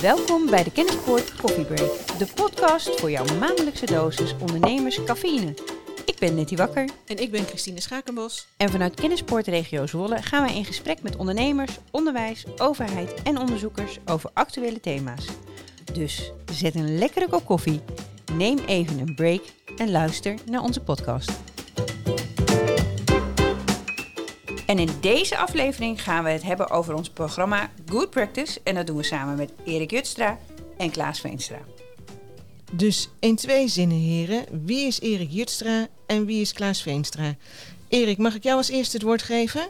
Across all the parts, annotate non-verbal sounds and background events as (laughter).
Welkom bij de Kennispoort Coffee Break, de podcast voor jouw maandelijkse dosis ondernemers cafeïne. Ik ben Nettie Wakker. En ik ben Christine Schakenbos. En vanuit Kennispoort Regio Zwolle gaan wij in gesprek met ondernemers, onderwijs, overheid en onderzoekers over actuele thema's. Dus zet een lekkere kop koffie, neem even een break en luister naar onze podcast. En in deze aflevering gaan we het hebben over ons programma Good Practice. En dat doen we samen met Erik Jutstra en Klaas Veenstra. Dus in twee zinnen, heren. Wie is Erik Jutstra en wie is Klaas Veenstra? Erik, mag ik jou als eerste het woord geven?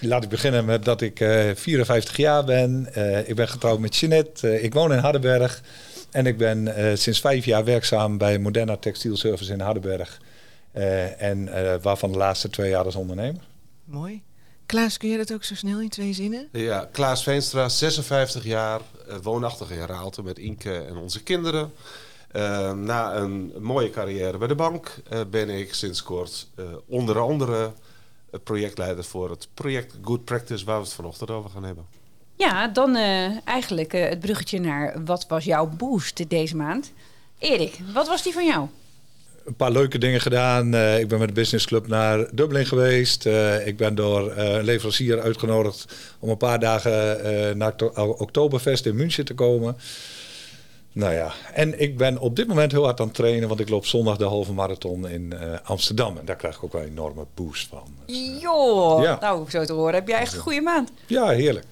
Laat ik beginnen met dat ik uh, 54 jaar ben. Uh, ik ben getrouwd met Jeanette. Uh, ik woon in Hardenberg. En ik ben eh, sinds vijf jaar werkzaam bij Moderna Textiel Service in Hardenberg. en waarvan de laatste twee jaar als ondernemer. Mooi. Klaas, kun je dat ook zo snel in twee zinnen? Ja, Klaas Veenstra, 56 jaar, woonachtig in Raalte met Inke en onze kinderen. Uh, na een mooie carrière bij de bank uh, ben ik sinds kort uh, onder andere projectleider voor het project Good Practice, waar we het vanochtend over gaan hebben. Ja, dan eigenlijk het bruggetje naar wat was jouw boost deze maand? Erik, wat was die van jou? Een paar leuke dingen gedaan. Uh, ik ben met de Business Club naar Dublin geweest. Uh, ik ben door uh, een leverancier uitgenodigd om een paar dagen naar Oktoberfest in München te komen. Nou ja, en ik ben op dit moment heel hard aan het trainen, want ik loop zondag de halve marathon in Amsterdam. En daar krijg ik ook wel een enorme boost van. Dus, Joh, ja. nou zo te horen heb jij echt een goede maand. Ja, heerlijk.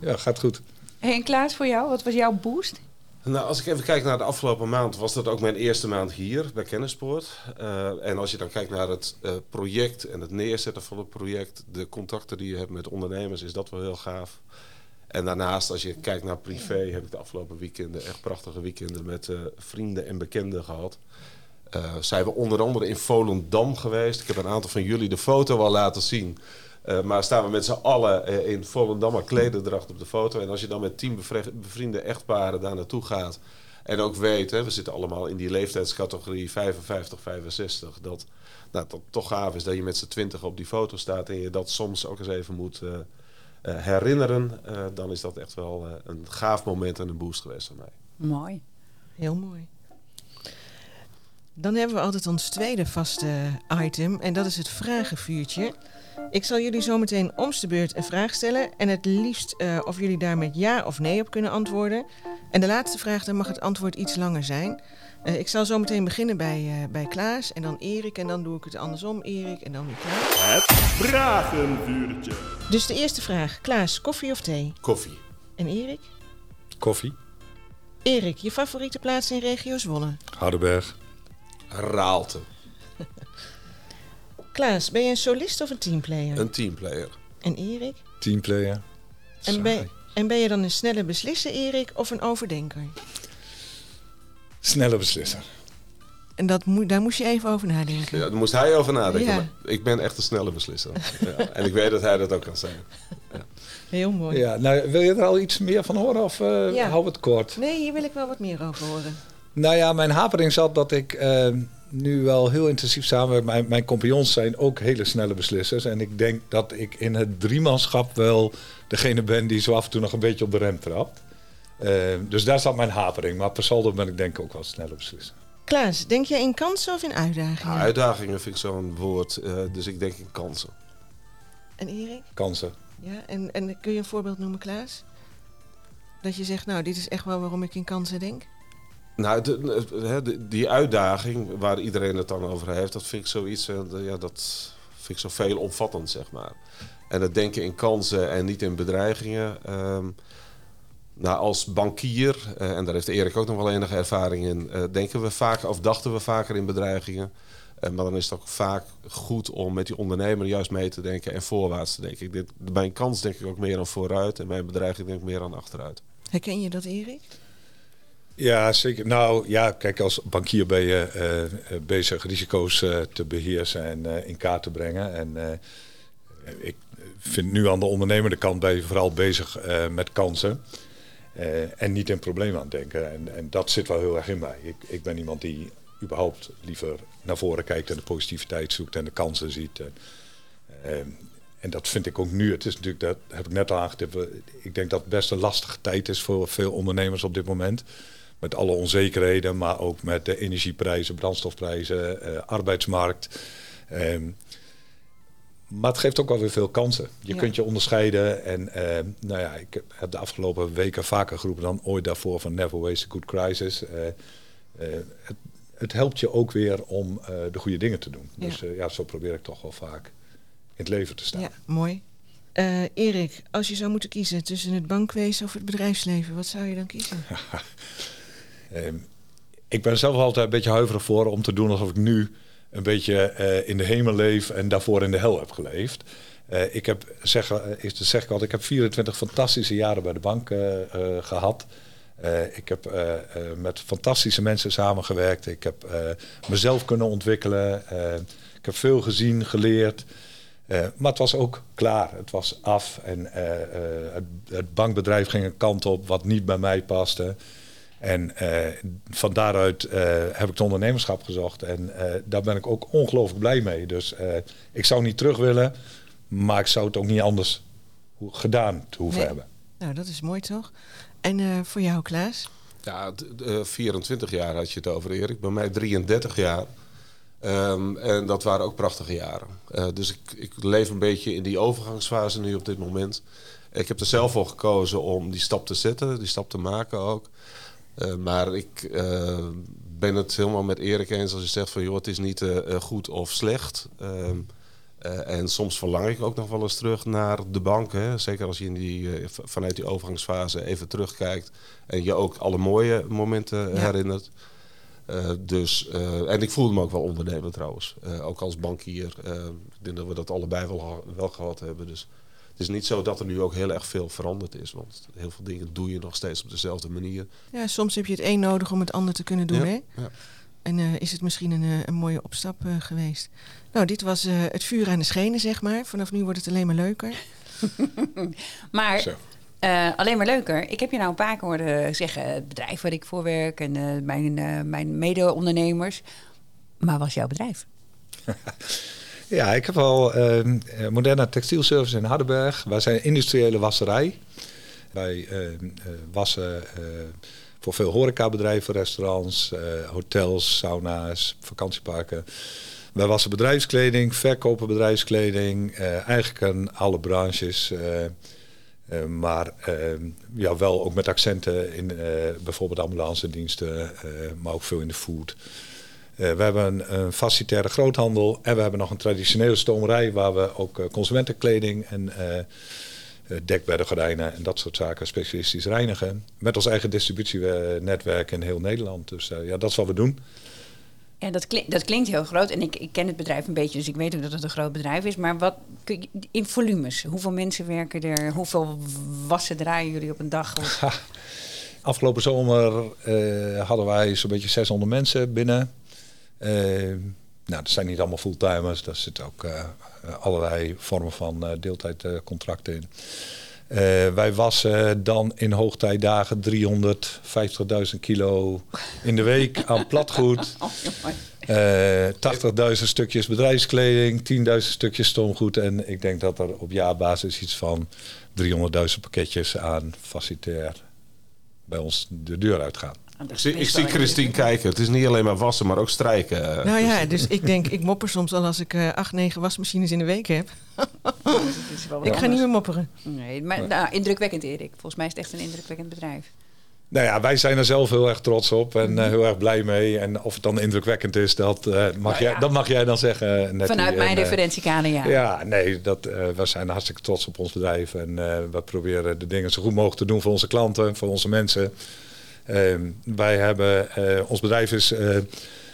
Ja, gaat goed. Hey, en Klaas, voor jou, wat was jouw boost? Nou, als ik even kijk naar de afgelopen maand, was dat ook mijn eerste maand hier bij Kennispoort. Uh, en als je dan kijkt naar het uh, project en het neerzetten van het project, de contacten die je hebt met ondernemers, is dat wel heel gaaf. En daarnaast, als je kijkt naar privé, heb ik de afgelopen weekenden echt prachtige weekenden met uh, vrienden en bekenden gehad. zijn we onder andere in Volendam geweest. Ik heb een aantal van jullie de foto al laten zien. Uh, maar staan we met z'n allen uh, in Volendam klederdracht op de foto. En als je dan met tien bevriende echtparen daar naartoe gaat. En ook weet, hè, we zitten allemaal in die leeftijdscategorie 55, 65. Dat nou, dat toch gaaf is dat je met z'n twintig op die foto staat. En je dat soms ook eens even moet uh, herinneren. dan is dat echt wel een gaaf moment en een boost geweest voor mij. Mooi. Heel mooi. Dan hebben we altijd ons tweede vaste item. En dat is het vragenvuurtje. Ik zal jullie zometeen omste de beurt een vraag stellen. En het liefst uh, of jullie daar met ja of nee op kunnen antwoorden. En de laatste vraag, dan mag het antwoord iets langer zijn. Uh, ik zal zometeen beginnen bij, uh, bij Klaas en dan Erik. En dan doe ik het andersom, Erik en dan weer Klaas. Het vragenvuurtje. Dus de eerste vraag. Klaas, koffie of thee? Koffie. En Erik? Koffie. Erik, je favoriete plaats in regio Zwolle? Hardenberg. Raalte. Klaas, ben je een solist of een teamplayer? Een teamplayer. En Erik? Teamplayer. En ben, en ben je dan een snelle beslisser, Erik, of een overdenker? Snelle beslisser. En dat moet, daar moest je even over nadenken. Ja, daar moest hij over nadenken. Ja. ik ben echt een snelle beslisser. ja. En ik weet dat hij dat ook kan zijn. Ja. Heel mooi. Ja, nou, wil je er al iets meer van horen of uh, ja. hou het kort? Nee, hier wil ik wel wat meer over horen. Nou ja, mijn hapering zat dat ik uh, nu wel heel intensief samen. Mijn, mijn compagnons zijn ook hele snelle beslissers. En ik denk dat ik in het driemanschap wel degene ben die zo af en toe nog een beetje op de rem trapt. Uh, dus daar zat mijn hapering. Maar per saldo ben ik denk ik ook wel snelle beslisser. Klaas, denk jij in kansen of in uitdagingen? Ja, uitdagingen vind ik zo'n woord. Uh, dus ik denk in kansen. En Erik? Kansen. Ja, en, en kun je een voorbeeld noemen, Klaas? Dat je zegt, nou, dit is echt wel waarom ik in kansen denk? Nou, die uitdaging waar iedereen het dan over heeft, dat vind ik zoiets, ja, dat vind ik zo veelomvattend, zeg maar. En het denken in kansen en niet in bedreigingen. Um, nou, als bankier, uh, en daar heeft Erik ook nog wel enige ervaring in, uh, denken we vaak, of dachten we vaker in bedreigingen. Uh, maar dan is het ook vaak goed om met die ondernemer juist mee te denken en voorwaarts te denken. Ik bij een kans denk ik ook meer aan vooruit en bij een bedreiging denk ik meer aan achteruit. Herken je dat, Erik? Ja, zeker. Nou ja, kijk, als bankier ben je uh, bezig risico's uh, te beheersen en in kaart te brengen. En ik vind nu aan de ondernemende kant ben je vooral bezig met kansen. en niet in problemen aan denken. En, en, dat zit wel heel erg in mij. Ik, ik, ben iemand die überhaupt liever naar voren kijkt en de positiviteit zoekt en de kansen ziet. En dat vind ik ook nu. Het is natuurlijk, dat heb ik net al aangetipt. Ik denk dat het best een lastige tijd is voor veel ondernemers op dit moment. Met alle onzekerheden, maar ook met de energieprijzen, brandstofprijzen, eh, arbeidsmarkt. Ehm, maar het geeft ook wel weer veel kansen. Je Ja. kunt je onderscheiden. En eh, nou ja, ik heb de afgelopen weken vaker geroepen dan ooit daarvoor van never waste a good crisis. Eh, eh, het, het helpt je ook weer om de goede dingen te doen. Ja. Dus ja, zo probeer ik toch wel vaak in het leven te staan. Ja, mooi. Erik, als je zou moeten kiezen tussen het bankwezen of het bedrijfsleven, wat zou je dan kiezen? (laughs) Ehm, ik ben zelf altijd een beetje huiverig voor om te doen alsof ik nu een beetje eh, in de hemel leef en daarvoor in de hel heb geleefd. Eh, ik heb, zeg, is- zeg ik ik heb 24 fantastische jaren bij de bank eh, eh, gehad. Eh, ik heb met fantastische mensen samengewerkt. Ik heb mezelf kunnen ontwikkelen. Ik heb veel gezien, geleerd. Maar het was ook klaar. Het was af. En het bankbedrijf ging een kant op wat niet bij mij paste. En eh, van daaruit eh, heb ik het ondernemerschap gezocht. En eh, daar ben ik ook ongelooflijk blij mee. Dus eh, ik zou niet terug willen, maar ik zou het ook niet anders gedaan te hoeven Nee. hebben. Nou, dat is mooi toch? En eh, voor jou, Klaas? Ja, d- d- eh, 24 jaar had je het over, Erik. Bij mij 33 jaar. Ehm, en dat waren ook prachtige jaren. Eh, dus ik, ik leef een beetje in die overgangsfase nu op dit moment. Ik heb er zelf voor gekozen om die stap te zetten, die stap te maken ook. Eh, maar ik eh, ben het helemaal met Erik eens als je zegt van joh, het is niet eh, goed of slecht. Ehm, eh, en soms verlang ik ook nog wel eens terug naar de bank. Hè? Zeker als je in die, vanuit die overgangsfase even terugkijkt. En je ook alle mooie momenten Ja. herinnert. Dus, en ik voelde me ook wel ondernemer trouwens. Ook als bankier. Ik denk dat we dat allebei wel, wel gehad hebben. Dus het is niet zo dat er nu ook heel erg veel veranderd is. Want heel veel dingen doe je nog steeds op dezelfde manier. Ja, soms heb je het een nodig om het ander te kunnen doen, Ja, hè? ja. En eh, is het misschien een, eh, een mooie opstap eh, geweest? Nou, dit was eh, het vuur aan de schenen, zeg maar. Vanaf nu wordt het alleen maar leuker. (laughs) Maar eh, alleen maar leuker. Ik heb je nou een paar keer horen zeggen, het bedrijf waar ik voor werk en eh, mijn, eh, mijn mede-ondernemers. Maar wat is jouw bedrijf? (laughs) Ja, ik heb al eh, Moderna Textielservice in Hardenberg. Wij zijn industriële wasserij. Wij ehm, eh, wassen eh, voor veel horecabedrijven, restaurants, hotels, sauna's, vakantieparken. Wij wassen bedrijfskleding, verkopen bedrijfskleding, eigenlijk aan alle branches. maar ehm, ja, wel ook met accenten in eh, bijvoorbeeld ambulance diensten, eh, maar ook veel in de food. Eh, we hebben een, een facilitaire groothandel en we hebben nog een traditionele stomerij waar we ook eh, consumentenkleding en eh, eh, dekbedden, gordijnen en dat soort zaken specialistisch reinigen. Met ons eigen distributienetwerk in heel Nederland. Dus ja, dat is wat we doen. Ja, dat, klinkt, dat klinkt heel groot. En ik, ik ken het bedrijf een beetje, dus ik weet ook dat het een groot bedrijf is. Maar wat kun je- in volumes? Hoeveel mensen werken er? Hoeveel wassen draaien jullie op een dag? (laughs) Afgelopen zomer hadden wij zo'n beetje 600 mensen binnen. Eh, nou, dat zijn niet allemaal fulltimers. Daar zitten ook eh, allerlei vormen van eh, deeltijdcontracten in. Eh, wij wassen dan in hoogtijdagen 350.000 kilo in de week aan platgoed. (laughs) Oh, jongen. Eh 80.000 stukjes bedrijfskleding, 10.000 stukjes stoomgoed. En ik denk dat er op jaarbasis iets van 300.000 pakketjes aan facilitair bij ons de deur uitgaan. Dat Ik zie, ik zie Christine kijken. Het is niet alleen maar wassen, maar ook strijken. nou ja, dus ik denk, ik mopper soms al als ik eh, acht, negen wasmachines in de week heb. Dat is wel wat (laughs) Ik ga niet meer mopperen. Nee, maar nou, indrukwekkend Erik. Volgens mij is het echt een indrukwekkend bedrijf. Nou ja, wij zijn er zelf heel erg trots op en eh, heel erg blij mee. En of het dan indrukwekkend is, dat, eh, mag, jij, ja. dat mag jij dan zeggen. Nettie. Vanuit mijn En, eh, referentiekader, ja. Ja, nee, dat, eh, we zijn hartstikke trots op ons bedrijf. En eh, we proberen de dingen zo goed mogelijk te doen voor onze klanten, voor onze mensen. Ehm, wij hebben, eh, ons bedrijf is eh,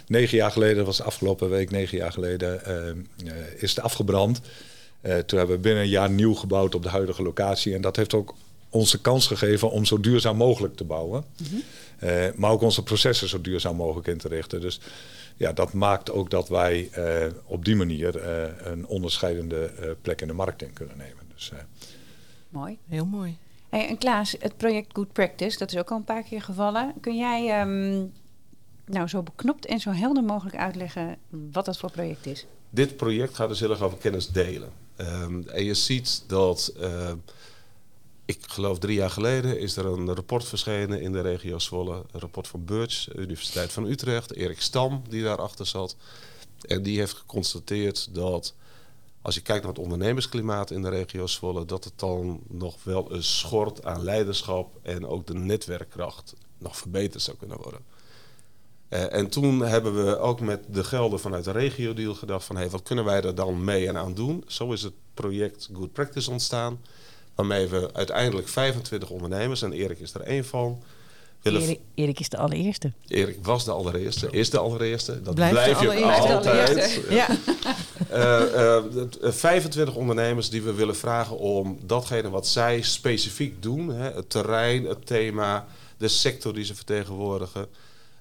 negen jaar geleden, dat was afgelopen week negen jaar geleden, ehm, eh, is het afgebrand. Eh, toen hebben we binnen een jaar nieuw gebouwd op de huidige locatie. En dat heeft ook ons de kans gegeven om zo duurzaam mogelijk te bouwen. Eh, maar ook onze processen zo duurzaam mogelijk in te richten. Dus ja, dat maakt ook dat wij eh, op die manier eh, een onderscheidende eh, plek in de markt in kunnen nemen. Dus, eh, Mooi. Heel mooi. Hey, en Klaas, het project Good Practice, dat is ook al een paar keer gevallen. Kun jij ehm, nou zo beknopt en zo helder mogelijk uitleggen wat dat voor project is? Dit project gaat dus heel erg over kennis delen. Ehm, en je ziet dat, eh, ik geloof drie jaar geleden, is er een rapport verschenen in de regio Zwolle. Een rapport van Burch, Universiteit van Utrecht, Erik Stam, die daarachter zat. En die heeft geconstateerd dat als je kijkt naar het ondernemersklimaat in de regio Zwolle, dat het dan nog wel een schort aan leiderschap en ook de netwerkkracht nog verbeterd zou kunnen worden. Uh, en toen hebben we ook met de gelden vanuit de regio-deal gedacht van... Hey, wat kunnen wij er dan mee en aan doen? Zo is het project Good Practice ontstaan. Waarmee we uiteindelijk 25 ondernemers, en Erik is er één van... Erik, Erik, is de allereerste. Erik was de allereerste, is de allereerste. Dat Blijft blijf je altijd. Ja. Uh, uh, 25 ondernemers die we willen vragen om datgene wat zij specifiek doen... Hè, het terrein, het thema, de sector die ze vertegenwoordigen...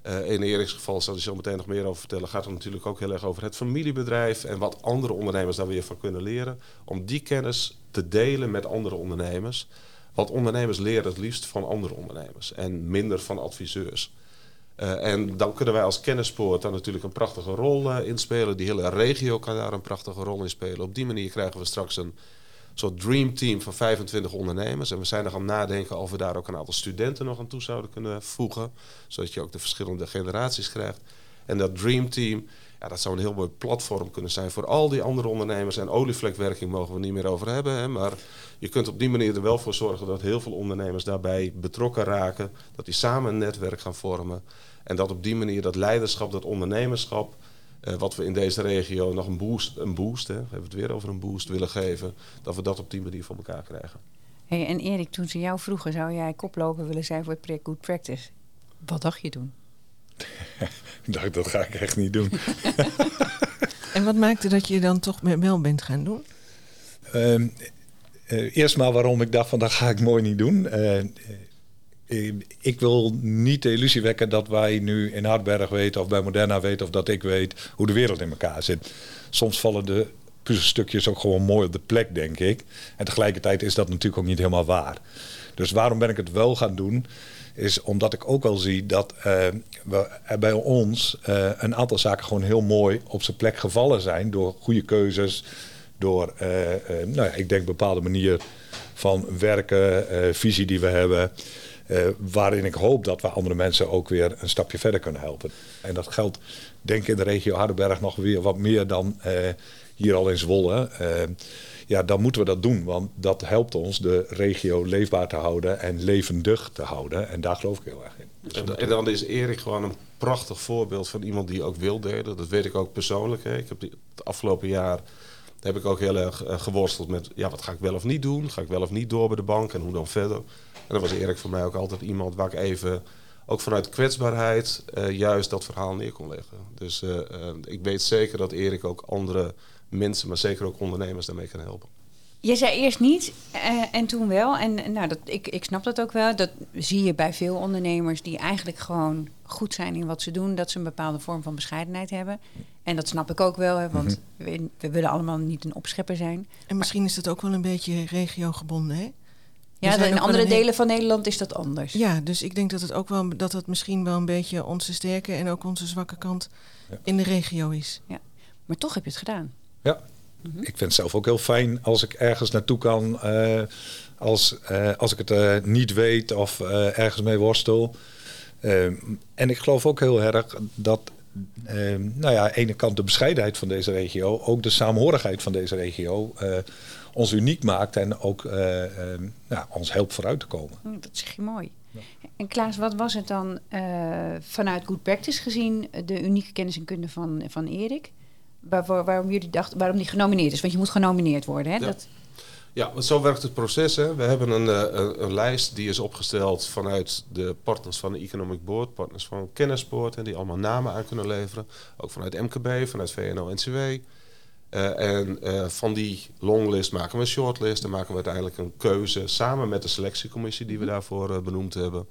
Uh, in Eriks geval zal hij zo meteen nog meer over vertellen. Gaat het natuurlijk ook heel erg over het familiebedrijf en wat andere ondernemers daar weer van kunnen leren. Om die kennis te delen met andere ondernemers. Want ondernemers leren het liefst van andere ondernemers en minder van adviseurs. Uh, en dan kunnen wij als kennispoort daar natuurlijk een prachtige rol uh, in spelen. Die hele regio kan daar een prachtige rol in spelen. Op die manier krijgen we straks een soort dream team van 25 ondernemers. En we zijn er gaan nadenken of we daar ook een aantal studenten nog aan toe zouden kunnen voegen. Zodat je ook de verschillende generaties krijgt. En dat dream team, ja, dat zou een heel mooi platform kunnen zijn voor al die andere ondernemers. En olievlekwerking mogen we niet meer over hebben. Hè, maar je kunt op die manier er wel voor zorgen dat heel veel ondernemers daarbij betrokken raken. Dat die samen een netwerk gaan vormen. En dat op die manier dat leiderschap, dat ondernemerschap uh, wat we in deze regio nog een boost, een boost hè, we hebben het weer over een boost willen geven, dat we dat op die manier voor elkaar krijgen. Hey, en Erik, toen ze jou vroegen, zou jij koploper willen zijn voor het project Good Practice? Wat dacht je toen? (laughs) ik dacht, dat ga ik echt niet doen. (laughs) en wat maakte dat je dan toch wel bent gaan doen? Uh, uh, eerst maar waarom ik dacht van dat ga ik mooi niet doen. Uh, ik wil niet de illusie wekken dat wij nu in Hardberg weten of bij Moderna weten of dat ik weet hoe de wereld in elkaar zit. Soms vallen de puzzelstukjes ook gewoon mooi op de plek, denk ik. En tegelijkertijd is dat natuurlijk ook niet helemaal waar. Dus waarom ben ik het wel gaan doen? Is omdat ik ook wel zie dat uh, we, bij ons uh, een aantal zaken gewoon heel mooi op zijn plek gevallen zijn. Door goede keuzes, door, uh, nou ja, ik denk, bepaalde manier van werken, visie die we hebben. Waarin ik hoop dat we andere mensen ook weer een stapje verder kunnen helpen. En dat geldt denk ik in de regio Hardenberg nog weer wat meer dan hier al in Zwolle. Uh, ja, dan moeten we dat doen, want dat helpt ons de regio leefbaar te houden en levendig te houden. En daar geloof ik heel erg in. Dus en, en, dan is Erik gewoon een prachtig voorbeeld van iemand die ook wil delen. Dat weet ik ook persoonlijk. Hè. Ik heb die, het afgelopen jaar heb ik ook heel erg geworsteld met... ja, wat ga ik wel of niet doen? Ga ik wel of niet door bij de bank en hoe dan verder? En dan was Erik voor mij ook altijd iemand waar ik even, ook vanuit kwetsbaarheid, uh, juist dat verhaal neer kon leggen. Dus uh, uh, ik weet zeker dat Erik ook andere mensen, maar zeker ook ondernemers daarmee kan helpen. Je zei eerst niet en toen wel. En nou, dat, ik, ik snap dat ook wel. Dat zie je bij veel ondernemers die eigenlijk gewoon goed zijn in wat ze doen. Dat ze een bepaalde vorm van bescheidenheid hebben. En dat snap ik ook wel, hè, want mm -hmm. we, we, willen allemaal niet een opschepper zijn. En misschien is dat ook wel een beetje regiogebonden, hè? Ja, in andere delen van Nederland is dat anders. Ja, dus ik denk dat het ook wel dat het misschien wel een beetje onze sterke en ook onze zwakke kant ja. in de regio is. Ja. Maar toch heb je het gedaan. Ja, mm -hmm. ik vind het zelf ook heel fijn als ik ergens naartoe kan. Uh, als, uh, als ik het uh, niet weet of ergens mee worstel. en ik geloof ook heel erg dat nou ja, aan de ene kant de bescheidenheid van deze regio, ook de saamhorigheid van deze regio ons uniek maakt en ook uh, uh, ja, ons helpt vooruit te komen. Oh, dat zeg je mooi. Ja. En Klaas, wat was het dan vanuit Good Practice gezien, de unieke kennis en kunde van, van Erik? Waarvoor, waarom jullie dachten, waarom die genomineerd is? Want je moet genomineerd worden, hè? Ja. Dat... Ja, want zo werkt het proces. Hè. We hebben een, een, een, lijst die is opgesteld vanuit de partners van de Economic Board, partners van Kennispoort, en die allemaal namen aan kunnen leveren. Ook vanuit MKB, vanuit VNO-NCW. Uh, en uh, van die longlist maken we een shortlist. Dan maken we uiteindelijk een keuze samen met de selectiecommissie die we daarvoor uh, benoemd hebben.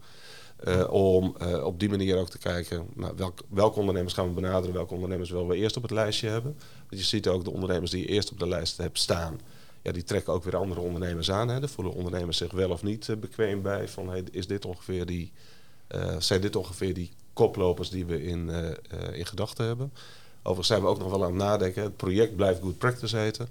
Om op die manier ook te kijken nou, welk, welke ondernemers gaan we benaderen, welke ondernemers willen we eerst op het lijstje hebben. Want je ziet ook de ondernemers die je eerst op de lijst hebt staan, ja, die trekken ook weer andere ondernemers aan. Hè. Daar voelen ondernemers zich wel of niet bekweem bij. Van hey, is dit ongeveer die, zijn dit ongeveer die koplopers die we in, in gedachten hebben. Overigens zijn we ook nog wel aan het nadenken. Het project blijft Good Practice heten.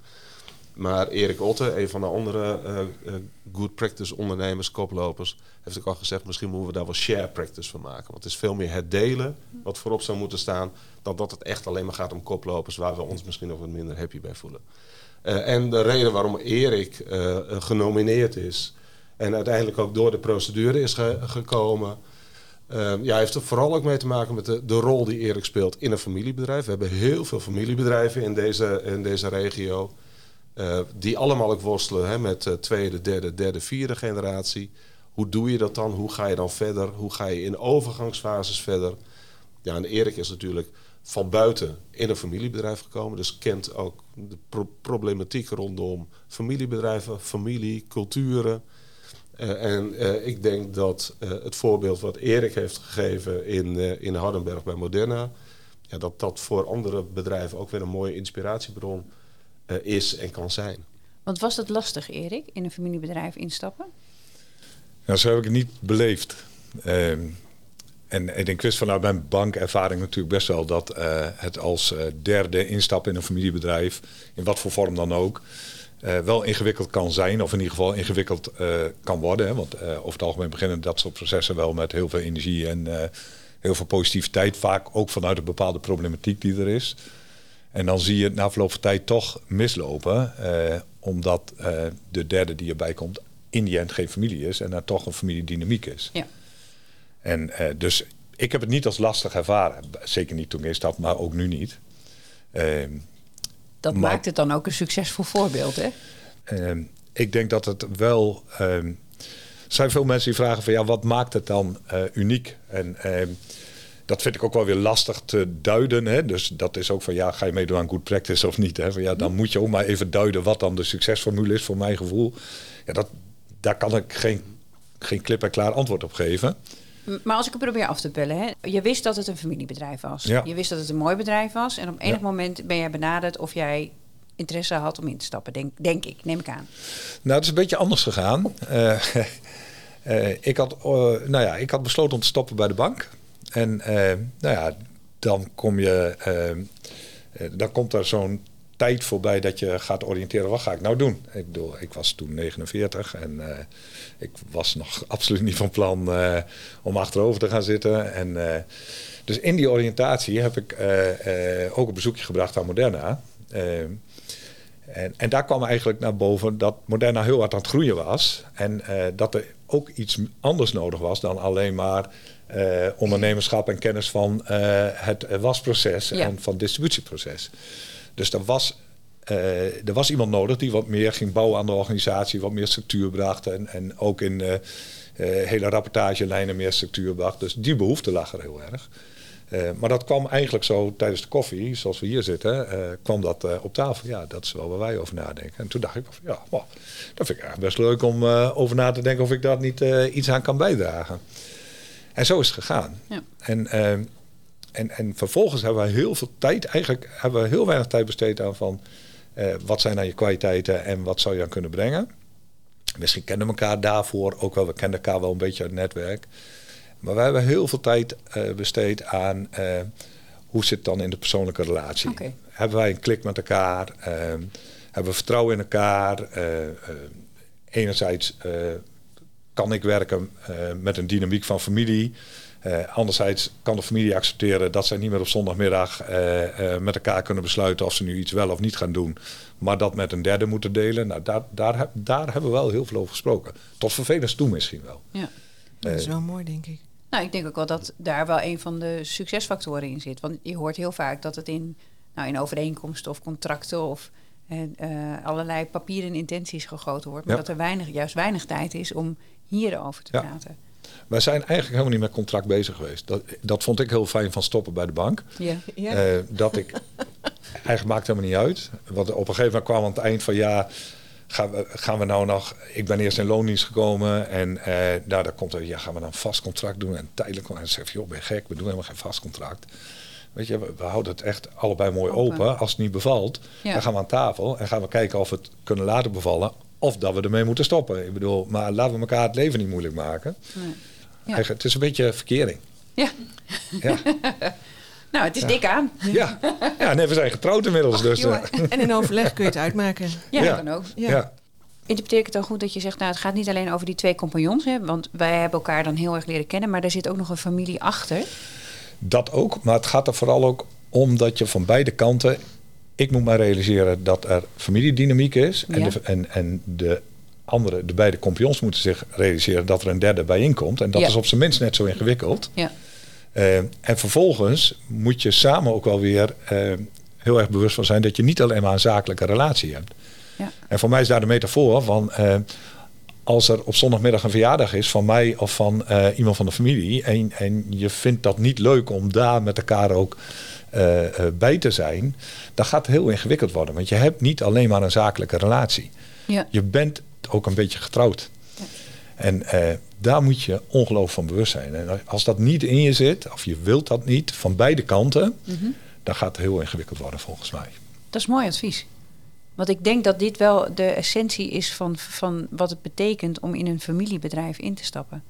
Maar Erik Otte, een van de andere eh, eh, good practice ondernemers, koplopers, heeft ook al gezegd: misschien moeten we daar wel share practice van maken. Want het is veel meer het delen wat voorop zou moeten staan, dan dat het echt alleen maar gaat om koplopers waar we ons misschien nog wat minder happy bij voelen. Eh, en de reden waarom Erik genomineerd is en uiteindelijk ook door de procedure is ge- gekomen. Ja, heeft er vooral ook mee te maken met de, de rol die Erik speelt in een familiebedrijf. We hebben heel veel familiebedrijven in deze, in deze regio. Eh, die allemaal ook worstelen hè, met eh, tweede, derde, derde, vierde generatie. Hoe doe je dat dan? Hoe ga je dan verder? Hoe ga je in overgangsfases verder? Ja, en Erik is natuurlijk van buiten in een familiebedrijf gekomen. Dus kent ook de pro- problematiek rondom familiebedrijven, familie, culturen. Eh, en ik denk dat het voorbeeld wat Erik heeft gegeven in, in Hardenberg bij Moderna... Ja, dat dat voor andere bedrijven ook weer een mooie inspiratiebron is en kan zijn. Want was dat lastig, Erik, in een familiebedrijf instappen? Nou, zo heb ik het niet beleefd. Ehm, en, en ik wist vanuit mijn bankervaring natuurlijk best wel dat eh, het als eh, derde instap in een familiebedrijf, in wat voor vorm dan ook, eh, wel ingewikkeld kan zijn. Of in ieder geval ingewikkeld eh, kan worden. Hè? Want eh, over het algemeen beginnen dat soort processen wel met heel veel energie en eh, heel veel positiviteit. Vaak ook vanuit een bepaalde problematiek die er is. En dan zie je het na verloop van tijd toch mislopen. eh, omdat eh, de derde die erbij komt in die end geen familie is. En daar toch een familiedynamiek is. Ja. En eh, dus ik heb het niet als lastig ervaren. Zeker niet toen ik instap, maar ook nu niet. Ehm, Dat Maar- maakt het dan ook een succesvol voorbeeld, hè? Ehm, ik denk dat het wel. ehm, er zijn veel mensen die vragen van ja, wat maakt het dan uniek? En dat vind ik ook wel weer lastig te duiden. Hè? Dus dat is ook van ja, ga je meedoen aan good practice of niet? Hè? Van, ja, dan moet je ook maar even duiden wat dan de succesformule is voor mijn gevoel. Ja, dat, daar kan ik geen, geen klip en klaar antwoord op geven. Maar als ik het probeer af te pellen, hè? je wist dat het een familiebedrijf was. Ja. Je wist dat het een mooi bedrijf was. En op enig Ja. moment ben jij benaderd of jij interesse had om in te stappen, denk, denk ik, neem ik aan. Nou, het is een beetje anders gegaan. Eh, (laughs) eh, ik, had, eh, nou ja, ik had besloten om te stoppen bij de bank. En eh, nou ja, dan kom je, eh, eh, dan komt er zo'n tijd voorbij dat je gaat oriënteren. Wat ga ik nou doen? Ik bedoel, ik was toen 49 en ik was nog (laughs) absoluut niet van plan om achterover te gaan zitten. En, dus in die oriëntatie heb ik ook een bezoekje gebracht aan Moderna. En, en daar kwam eigenlijk naar boven dat Moderna heel hard aan het groeien was. En dat er ook iets anders nodig was dan alleen maar eh, ondernemerschap en kennis van eh, het wasproces Ja. en van het distributieproces. Dus er was, eh, er was iemand nodig die wat meer ging bouwen aan de organisatie, wat meer structuur bracht en, en ook in hele rapportagelijnen meer structuur bracht. Dus die behoefte lag er heel erg. Maar dat kwam eigenlijk zo tijdens de koffie, zoals we hier zitten, kwam dat op tafel. Ja, dat is wel waar wij over nadenken. En toen dacht ik, van, ja, wow, dat vind ik eigenlijk best leuk om over na te denken of ik daar niet iets aan kan bijdragen. En zo is het gegaan. Ja. En, eh, en, en vervolgens hebben we heel veel tijd, eigenlijk hebben we heel weinig tijd besteed aan van eh, wat zijn dan je kwaliteiten en wat zou je aan kunnen brengen. Misschien kennen we elkaar daarvoor ook wel, we kennen elkaar wel een beetje uit het netwerk. Maar we hebben heel veel tijd eh, besteed aan eh, hoe zit het dan in de persoonlijke relatie. Hebben wij een klik met elkaar? eh, hebben we vertrouwen in elkaar? Enerzijds kan ik werken eh, met een dynamiek van familie. Eh, anderzijds kan de familie accepteren dat zij niet meer op zondagmiddag eh, eh, met elkaar kunnen besluiten of ze nu iets wel of niet gaan doen. Maar dat met een derde moeten delen. Nou, daar, daar, daar hebben we wel heel veel over gesproken. Tot vervelens toe misschien wel. Ja. Dat is wel mooi, denk ik. Nou, ik denk ook wel dat daar wel een van de succesfactoren in zit. Want je hoort heel vaak dat het in, nou, in overeenkomsten of contracten of allerlei papieren intenties gegoten wordt. Maar Ja. dat er weinig, juist weinig tijd is om hierover te Ja. praten. Wij zijn eigenlijk helemaal niet met contract bezig geweest. Dat, dat vond ik heel fijn van stoppen bij de bank. Ja. Ja. Eh, dat ik (laughs) eigenlijk maakt helemaal niet uit. Want op een gegeven moment kwam aan het eind van ja, gaan we, gaan we nou nog. Ik ben eerst in loondienst gekomen en eh nou, daar komt er, ja, gaan we dan een vast contract doen en tijdelijk. En dan zeg je, joh, ben je gek, we doen helemaal geen vast contract. Weet je, we, we houden het echt allebei mooi Open. open. Als het niet bevalt, Ja. dan gaan we aan tafel en gaan we kijken of we het kunnen laten bevallen. Of dat we ermee moeten stoppen. Ik bedoel, maar laten we elkaar het leven niet moeilijk maken. Nee. Ja. Het is een beetje verkering. Ja. Ja. (laughs) Nou, het is dik aan. Ja, ja nee, we zijn getrouwd inmiddels. Dus, eh, En in overleg kun je het uitmaken. (laughs) Ja, Ja. dat kan ook. Ja. ja. Interpreteer ik het dan goed dat je zegt, nou, het gaat niet alleen over die twee compagnons, hè, want wij hebben elkaar dan heel erg leren kennen, maar er zit ook nog een familie achter. Dat ook, maar het gaat er vooral ook om dat je van beide kanten... Ik moet maar realiseren dat er familiedynamiek is. En, Ja. de, en, en de andere, de beide compagnons moeten zich realiseren dat er een derde bij inkomt. En dat Ja. is op zijn minst net zo ingewikkeld. Ja. Eh, en vervolgens moet je samen ook wel weer eh, heel erg bewust van zijn dat je niet alleen maar een zakelijke relatie hebt. Ja. En voor mij is daar de metafoor van eh, als er op zondagmiddag een verjaardag is van mij of van eh, iemand van de familie en, en je vindt dat niet leuk om daar met elkaar ook eh, eh, bij te zijn, dan gaat het heel ingewikkeld worden. Want je hebt niet alleen maar een zakelijke relatie. Ja. Je bent ook een beetje getrouwd. En eh, daar moet je ongelooflijk van bewust zijn. En als dat niet in je zit, of je wilt dat niet, van beide kanten, Mhm. dan gaat het heel ingewikkeld worden volgens mij. Dat is mooi advies. Want ik denk dat dit wel de essentie is van, van wat het betekent om in een familiebedrijf in te stappen.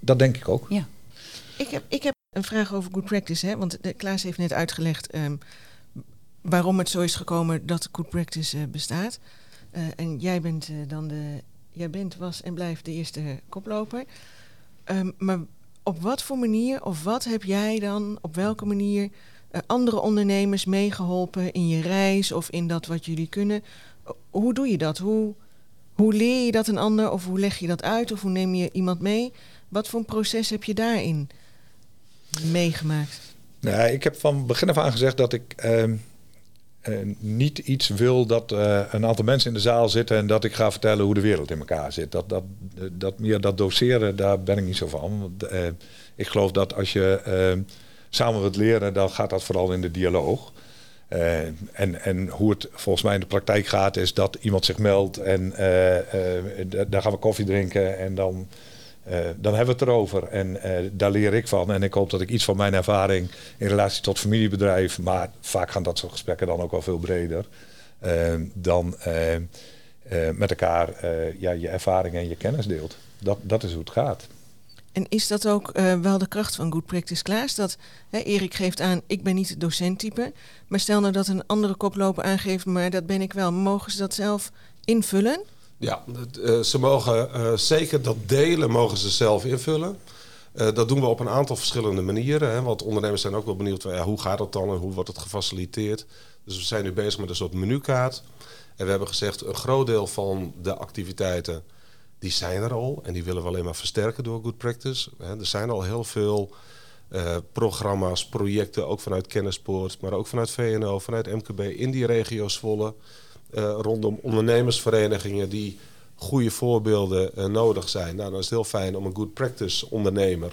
Dat denk ik ook. Ik heb, ik heb een vraag over good practice. Hè? Want de, Klaas heeft net uitgelegd ehm, waarom het zo is gekomen dat good practice eh, bestaat. Eh, en jij bent eh, dan de. Jij bent, was en blijft de eerste koploper. Ehm, maar op wat voor manier, of wat heb jij dan, op welke manier eh, andere ondernemers meegeholpen in je reis of in dat wat jullie kunnen? Hoe doe je dat? Hoe, hoe leer je dat een ander? Of hoe leg je dat uit? Of hoe neem je iemand mee? Wat voor een proces heb je daarin meegemaakt? Nou, ik heb van begin af aan gezegd dat ik ehm, eh, niet iets wil dat eh, een aantal mensen in de zaal zitten en dat ik ga vertellen hoe de wereld in elkaar zit. Dat, dat, dat meer dat doseren, daar ben ik niet zo van. Eh, ik geloof dat als je ehm, samen wilt leren, dan gaat dat vooral in de dialoog. Eh, en, en hoe het volgens mij in de praktijk gaat, is dat iemand zich meldt en eh, eh, da- daar gaan we koffie drinken en dan, dan hebben we het erover. En daar leer ik van. En ik hoop dat ik iets van mijn ervaring in relatie tot familiebedrijf, maar vaak gaan dat soort gesprekken dan ook wel veel breder, dan met elkaar ja, je ervaring en je kennis deelt. Dat, dat is hoe het gaat. En is dat ook eh, wel de kracht van Good Practice Klaas? Dat hè, Erik geeft aan, ik ben niet het docenttype. Maar stel nou dat een andere koploper aangeeft, maar dat ben ik wel. Mogen ze dat zelf invullen? Ja, eh, ze mogen eh, zeker dat delen mogen ze zelf invullen. Dat doen we op een aantal verschillende manieren. Hè, want ondernemers zijn ook wel benieuwd hoe gaat het dan en hoe wordt het gefaciliteerd. Dus we zijn nu bezig met een soort menukaart. En we hebben gezegd, een groot deel van de activiteiten die zijn er al. En die willen we alleen maar versterken door Good Practice. Er zijn al heel veel eh, programma's, projecten, ook vanuit Kennispoort, maar ook vanuit VNO, vanuit MKB in die regio Zwolle. eh, rondom ondernemersverenigingen die goede voorbeelden eh, nodig zijn. Nou, dan is het heel fijn om een good practice ondernemer,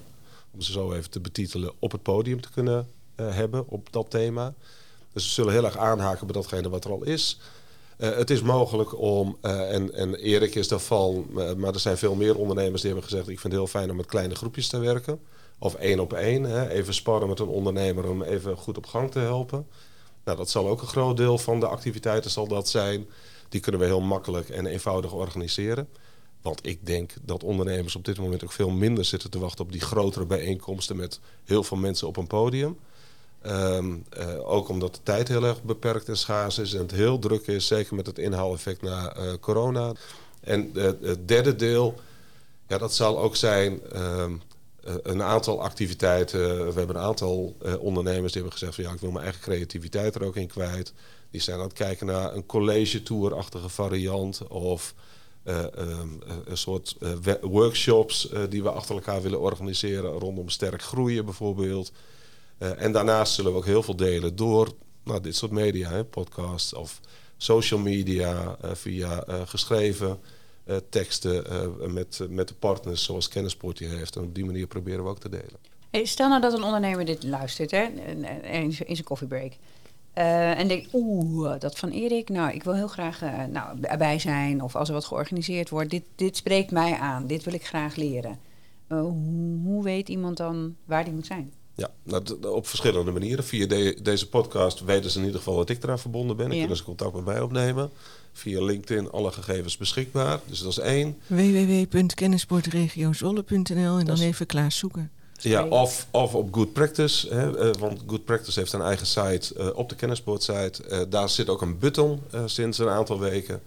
om ze zo even te betitelen, op het podium te kunnen hebben op dat thema. Dus we zullen heel erg aanhaken bij datgene wat er al is. Eh, het is mogelijk om, eh, en, en Erik is daarvan, eh, maar er zijn veel meer ondernemers die hebben gezegd: ik vind het heel fijn om met kleine groepjes te werken. Of één op één, hè, even sparren met een ondernemer om even goed op gang te helpen. Nou, dat zal ook een groot deel van de activiteiten zal dat zijn. Die kunnen we heel makkelijk en eenvoudig organiseren. Want ik denk dat ondernemers op dit moment ook veel minder zitten te wachten op die grotere bijeenkomsten met heel veel mensen op een podium. Ehm, eh, ook omdat de tijd heel erg beperkt en schaars is en het heel druk is, zeker met het inhaaleffect na eh, corona. En eh, het derde deel, ja, dat zal ook zijn ehm, eh, een aantal activiteiten. We hebben een aantal ondernemers die hebben gezegd van ja, ik wil mijn eigen creativiteit er ook in kwijt. Die zijn aan het kijken naar een college tour-achtige variant of eh, ehm, eh, een soort workshops die we achter elkaar willen organiseren rondom sterk groeien bijvoorbeeld. Eh, en daarnaast zullen we ook heel veel delen door nou, dit soort media, hè, podcasts of social media, eh, via eh, geschreven teksten met, met de partners zoals Kennisport die heeft. En op die manier proberen we ook te delen. Stel nou dat een ondernemer dit luistert, hè, in zijn- koffiebreak. En denkt, oeh, dat van Erik, nou, ik wil heel graag nou, erbij zijn. Of als er wat georganiseerd wordt, dit, dit spreekt mij aan, dit wil ik graag leren. Hoe weet iemand dan waar die moet zijn? Ja, nou, op verschillende manieren. Via de- deze podcast weten ze in ieder geval dat ik eraan verbonden ben. En Ja. kunnen ze contact met mij opnemen. Via LinkedIn alle gegevens beschikbaar. Dus dat is één. www.kennisportregiozwolle.nl en dan even Klaas zoeken. Ja, of, of op Good Practice. Hè, eh, want Good Practice heeft een eigen site eh, op de kennispoort-site. Eh, daar zit ook een button sinds een aantal weken.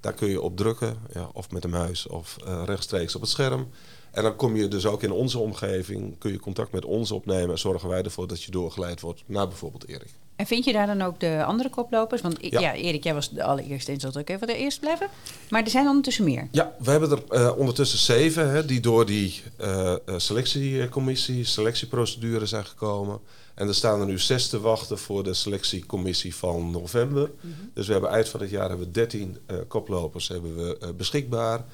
Daar kun je op drukken, ja, of met de muis of eh, rechtstreeks op het scherm. En dan kom je dus ook in onze omgeving, kun je contact met ons opnemen en zorgen wij ervoor dat je doorgeleid wordt naar bijvoorbeeld Erik. En vind je daar dan ook de andere koplopers? Want ja, Ja. Erik, jij was de allereerste en zult ook even de eerste blijven. Maar er zijn ondertussen meer. Ja, we hebben er eh, ondertussen zeven hè, die door die eh, eh, selectiecommissie, selectieprocedure zijn gekomen. En er staan er nu zes te wachten voor de selectiecommissie van november. Dus we hebben eind van het jaar hebben we 13 eh, koplopers hebben we, beschikbaar.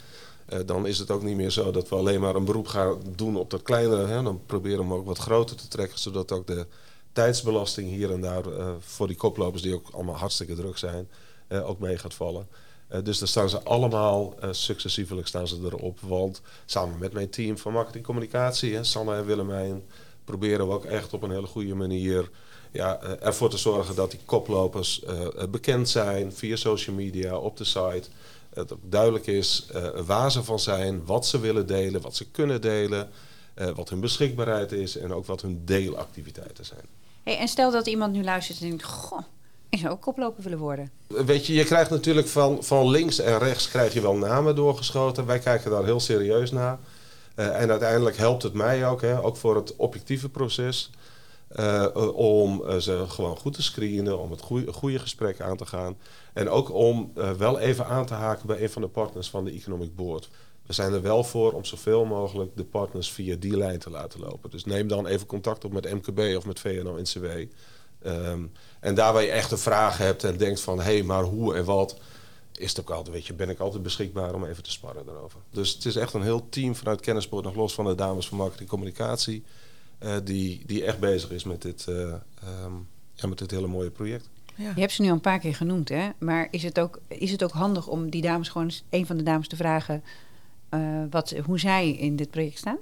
Eh, dan is het ook niet meer zo dat we alleen maar een beroep gaan doen op dat kleinere. Hè. Dan proberen we hem ook wat groter te trekken, zodat ook de tijdsbelasting hier en daar eh, voor die koplopers, die ook allemaal hartstikke druk zijn, eh, ook mee gaat vallen. Dus daar staan ze allemaal uh, successievelijk staan ze erop. Want samen met mijn team van marketing communicatie, hè, Sanne en Willemijn, proberen we ook echt op een hele goede manier ja, ervoor te zorgen dat die koplopers bekend zijn via social media, op de site. Het ook duidelijk is eh, waar ze van zijn, wat ze willen delen, wat ze kunnen delen, eh, wat hun beschikbaarheid is en ook wat hun deelactiviteiten zijn. Hey, en stel dat iemand nu luistert en denkt... Goh, ik zou ook koploper willen worden. Weet je, je krijgt natuurlijk van, van links en rechts krijg je wel namen doorgeschoten. Wij kijken daar heel serieus naar. Uh, en uiteindelijk helpt het mij ook, hè, ook voor het objectieve proces, uh, om uh, ze gewoon goed te screenen, om het goede, goede gesprek aan te gaan. En ook om wel even aan te haken bij een van de partners van de Economic Board. We zijn er wel voor om zoveel mogelijk de partners via die lijn te laten lopen. Dus neem dan even contact op met MKB of met VNO-NCW. Um, en daar waar je echt een vraag hebt en denkt van... hé, hey, maar hoe en wat... is het ook altijd, weet je, ben ik altijd beschikbaar om even te sparren daarover. Dus het is echt een heel team vanuit Kennispoort... nog los van de dames van marketing communicatie... Uh, die, die echt bezig is met dit, uh, um, ja, met dit hele mooie project. Ja. Je hebt ze nu al een paar keer genoemd, hè? Maar is het ook, is het ook handig om die dames gewoon eens, een van de dames te vragen... Uh, wat, hoe zij in dit project staan?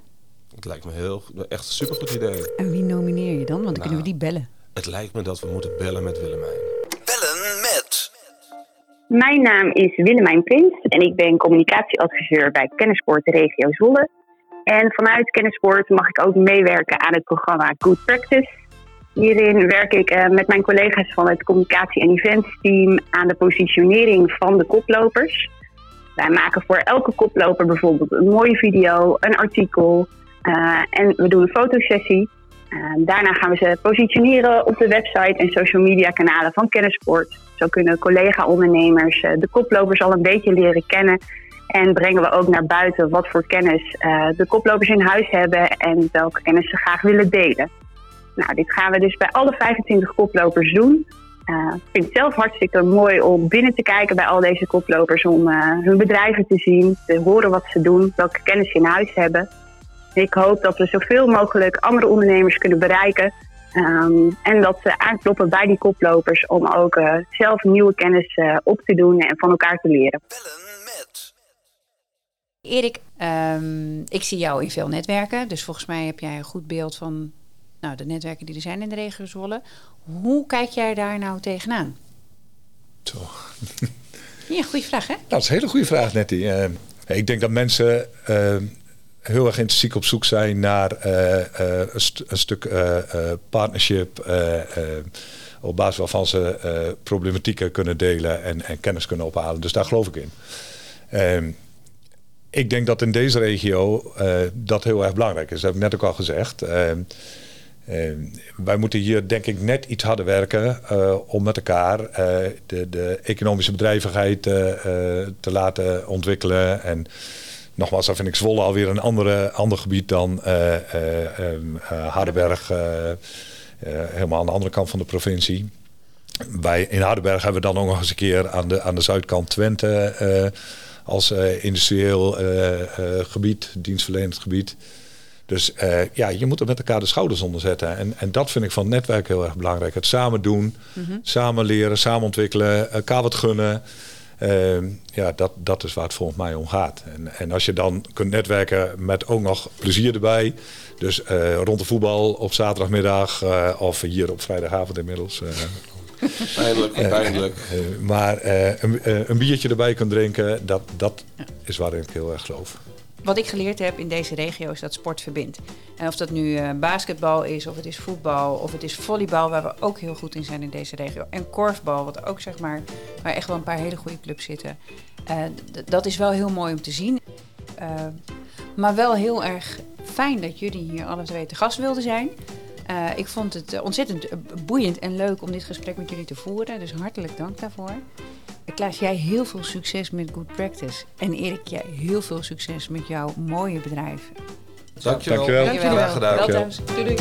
Het lijkt me heel, echt een supergoed idee. En wie nomineer je dan? Want dan nou, kunnen we die bellen. Het lijkt me dat we moeten bellen met Willemijn. Bellen met. Mijn naam is Willemijn Prins en ik ben communicatieadviseur bij Kennisport Regio Zwolle. En vanuit Kennisport mag ik ook meewerken aan het programma Good Practice. Hierin werk ik uh, met mijn collega's van het communicatie- en eventsteam aan de positionering van de koplopers. Wij maken voor elke koploper bijvoorbeeld een mooie video, een artikel uh, en we doen een fotosessie. Uh, daarna gaan we ze positioneren op de website en social media kanalen van Kennisport. Zo kunnen collega-ondernemers de koplopers al een beetje leren kennen. En brengen we ook naar buiten wat voor kennis uh, de koplopers in huis hebben en welke kennis ze graag willen delen. Nou, dit gaan we dus bij alle 25 koplopers doen. Uh, ik vind het zelf hartstikke mooi om binnen te kijken bij al deze koplopers. Om uh, hun bedrijven te zien, te horen wat ze doen, welke kennis ze in huis hebben. Ik hoop dat we zoveel mogelijk andere ondernemers kunnen bereiken. Um, en dat ze aankloppen bij die koplopers om ook zelf nieuwe kennis op te doen en van elkaar te leren. Erik, um, ik zie jou in veel netwerken. Dus volgens mij heb jij een goed beeld van nou, de netwerken die er zijn in de regio Zwolle. Hoe kijk jij daar nou tegenaan? Zo. (laughs) Ja, goede vraag hè? Nou, dat is een hele goede vraag, Nettie. Uh, ik denk dat mensen heel erg intrinsiek op zoek zijn naar uh, uh, een, st een, stuk partnership. op basis waarvan ze problematieken kunnen delen en, en, kennis kunnen ophalen. Dus daar geloof ik in. Ehm, ik denk dat in deze regio dat heel erg belangrijk is. Dat heb ik net ook al gezegd. Ehm, wij moeten hier denk ik net iets harder werken om met elkaar de, de, economische bedrijvigheid te laten ontwikkelen. En, Nogmaals, dan vind ik Zwolle alweer een andere, ander gebied dan uh, Hardenberg. helemaal aan de andere kant van de provincie. Wij in Hardenberg hebben we dan ook nog eens een keer aan de, aan de zuidkant Twente als industrieel gebied, dienstverlenend gebied. Dus ja, je moet er met elkaar de schouders onder zetten. En, en dat vind ik van het netwerk heel erg belangrijk. Het samen doen, mm -hmm. samen leren, samen ontwikkelen, elkaar wat gunnen. Uh, ja, dat, dat is waar het volgens mij om gaat. En, en als je dan kunt netwerken met ook nog plezier erbij. Dus uh, rond de voetbal op zaterdagmiddag of hier op vrijdagavond inmiddels. Pijnlijk, pijnlijk. maar een, een, biertje erbij kunt drinken, dat, dat ja. is waarin ik heel erg geloof. wat ik geleerd heb in deze regio is dat sport verbindt. En of dat nu uh, basketbal is, of het is voetbal, of het is volleybal, waar we ook heel goed in zijn in deze regio. En korfbal, wat ook zeg maar, waar echt wel een paar hele goede clubs zitten. Uh, dat is wel heel mooi om te zien. Uh, maar wel heel erg fijn dat jullie hier alle twee te gast wilden zijn. Uh, ik vond het ontzettend boeiend en leuk om dit gesprek met jullie te voeren. Dus hartelijk dank daarvoor. Klaas, jij heel veel succes met Good Practice. En Erik, jij heel veel succes met jouw mooie bedrijf. Dankjewel. Dankjewel. Dankjewel. Graag gedaan. Wel thuis. Doei, doei.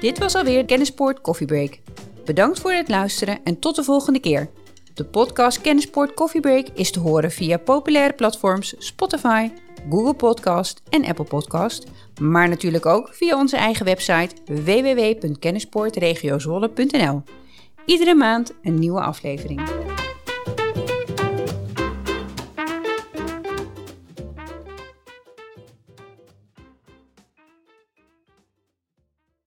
Dit was alweer Kennisport Coffee Break. Bedankt voor het luisteren en tot de volgende keer. De podcast Kennisport Coffee Break is te horen via populaire platforms Spotify, Google Podcast en Apple Podcast, maar natuurlijk ook via onze eigen website www.kennisportregiozwolle.nl. Iedere maand een nieuwe aflevering.